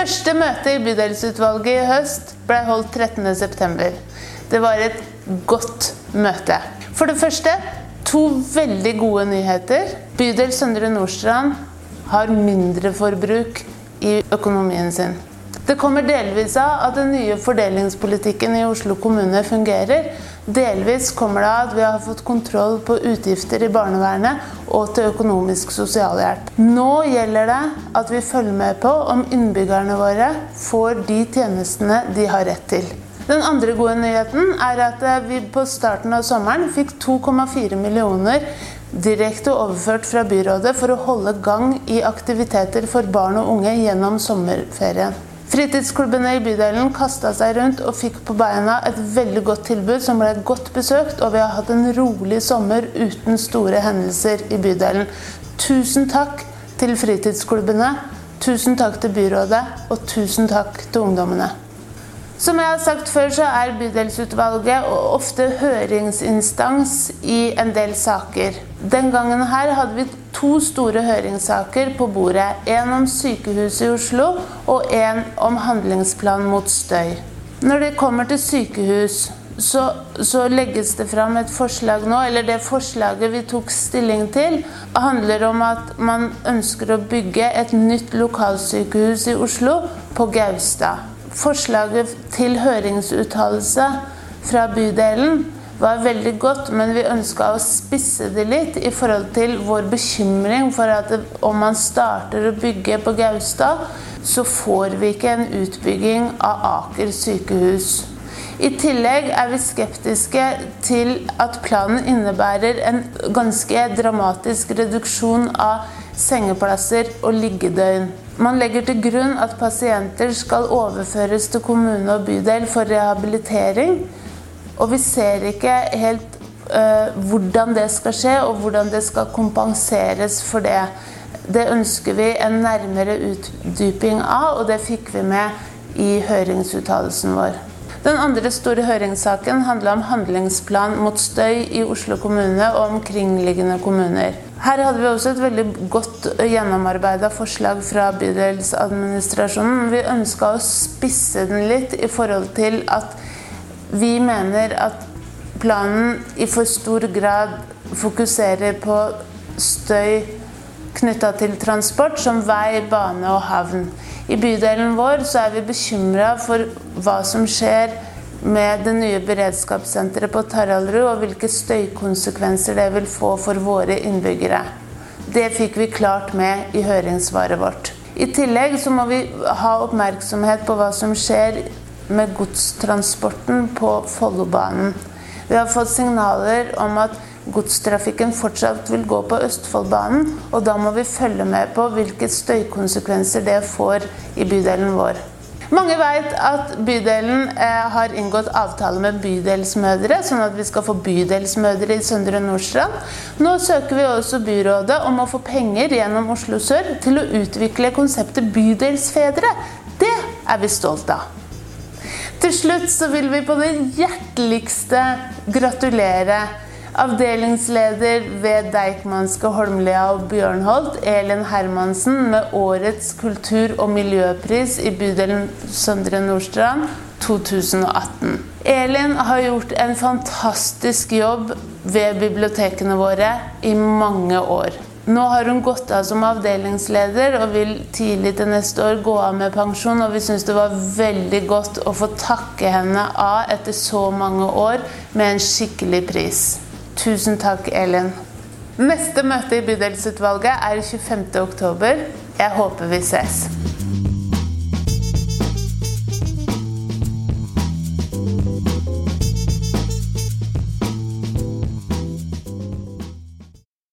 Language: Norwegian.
Første møte i bydelsutvalget i høst ble holdt 13.9. Det var et godt møte. For det første to veldig gode nyheter. Bydel Søndre Nordstrand har mindreforbruk i økonomien sin. Det kommer delvis av at den nye fordelingspolitikken i Oslo kommune fungerer. Delvis kommer det av at vi har fått kontroll på utgifter i barnevernet og til økonomisk sosialhjelp. Nå gjelder det at vi følger med på om innbyggerne våre får de tjenestene de har rett til. Den andre gode nyheten er at vi på starten av sommeren fikk 2,4 millioner direkte overført fra byrådet for å holde gang i aktiviteter for barn og unge gjennom sommerferien. Fritidsklubbene i bydelen kasta seg rundt og fikk på beina et veldig godt tilbud som ble godt besøkt, og vi har hatt en rolig sommer uten store hendelser i bydelen. Tusen takk til fritidsklubbene, tusen takk til byrådet, og tusen takk til ungdommene. Som jeg har sagt før, så er bydelsutvalget ofte høringsinstans i en del saker. Den gangen her hadde vi to store høringssaker på bordet. En om sykehuset i Oslo og en om handlingsplan mot støy. Når det kommer til sykehus, så, så, legges det fram et forslag nå, eller det forslaget vi tok stilling til, handler om at man ønsker å bygge et nytt lokalsykehus i Oslo på Gaustad forslaget til høringsuttalelse fra bydelen var veldig godt, men vi ønska å spisse det litt i forhold til vår bekymring for at om man starter å bygge på Gaustad, så får vi ikke en utbygging av Aker sykehus. I tillegg er vi skeptiske til at planen innebærer en ganske dramatisk reduksjon av sengeplasser og liggedøgn. Man legger til grunn at pasienter skal overføres til kommune og bydel for rehabilitering. Og vi ser ikke helt uh, hvordan det skal skje, og hvordan det skal kompenseres for det. Det ønsker vi en nærmere utdyping av, og det fikk vi med i høringsuttalelsen vår. Den andre store høringssaken handla om handlingsplan mot støy i Oslo kommune og omkringliggende kommuner. Her hadde vi også et veldig godt gjennomarbeida forslag fra bydelsadministrasjonen. Vi ønska å spisse den litt i forhold til at vi mener at planen i for stor grad fokuserer på støy knytta til transport, som vei, bane og havn. I bydelen vår så er vi bekymra for hva som skjer med det nye beredskapssenteret på Taraldrud, og hvilke støykonsekvenser det vil få for våre innbyggere. Det fikk vi klart med i høringssvaret vårt. I tillegg så må vi ha oppmerksomhet på hva som skjer med godstransporten på Follobanen. Vi har fått signaler om at godstrafikken fortsatt vil gå på Østfoldbanen, og da må vi følge med på hvilke støykonsekvenser det får i bydelen vår. Mange vet at bydelen eh, har inngått avtale med Bydelsmødre, sånn at vi skal få bydelsmødre i Søndre Nordstrand. Nå søker vi også byrådet om å få penger gjennom Oslo sør til å utvikle konseptet Bydelsfedre. Det er vi stolt av. Til slutt så vil vi på det hjerteligste gratulere Avdelingsleder ved Deichmanske Holmlia og Bjørnholt, Elin Hermansen, med årets kultur- og miljøpris i bydelen Søndre Nordstrand 2018. Elin har gjort en fantastisk jobb ved bibliotekene våre i mange år. Nå har hun gått av som avdelingsleder og vil tidlig til neste år gå av med pensjon. Og vi syns det var veldig godt å få takke henne av etter så mange år med en skikkelig pris. Tusen takk, Elin. Neste møte i bydelsutvalget er 25.10. Jeg håper vi ses.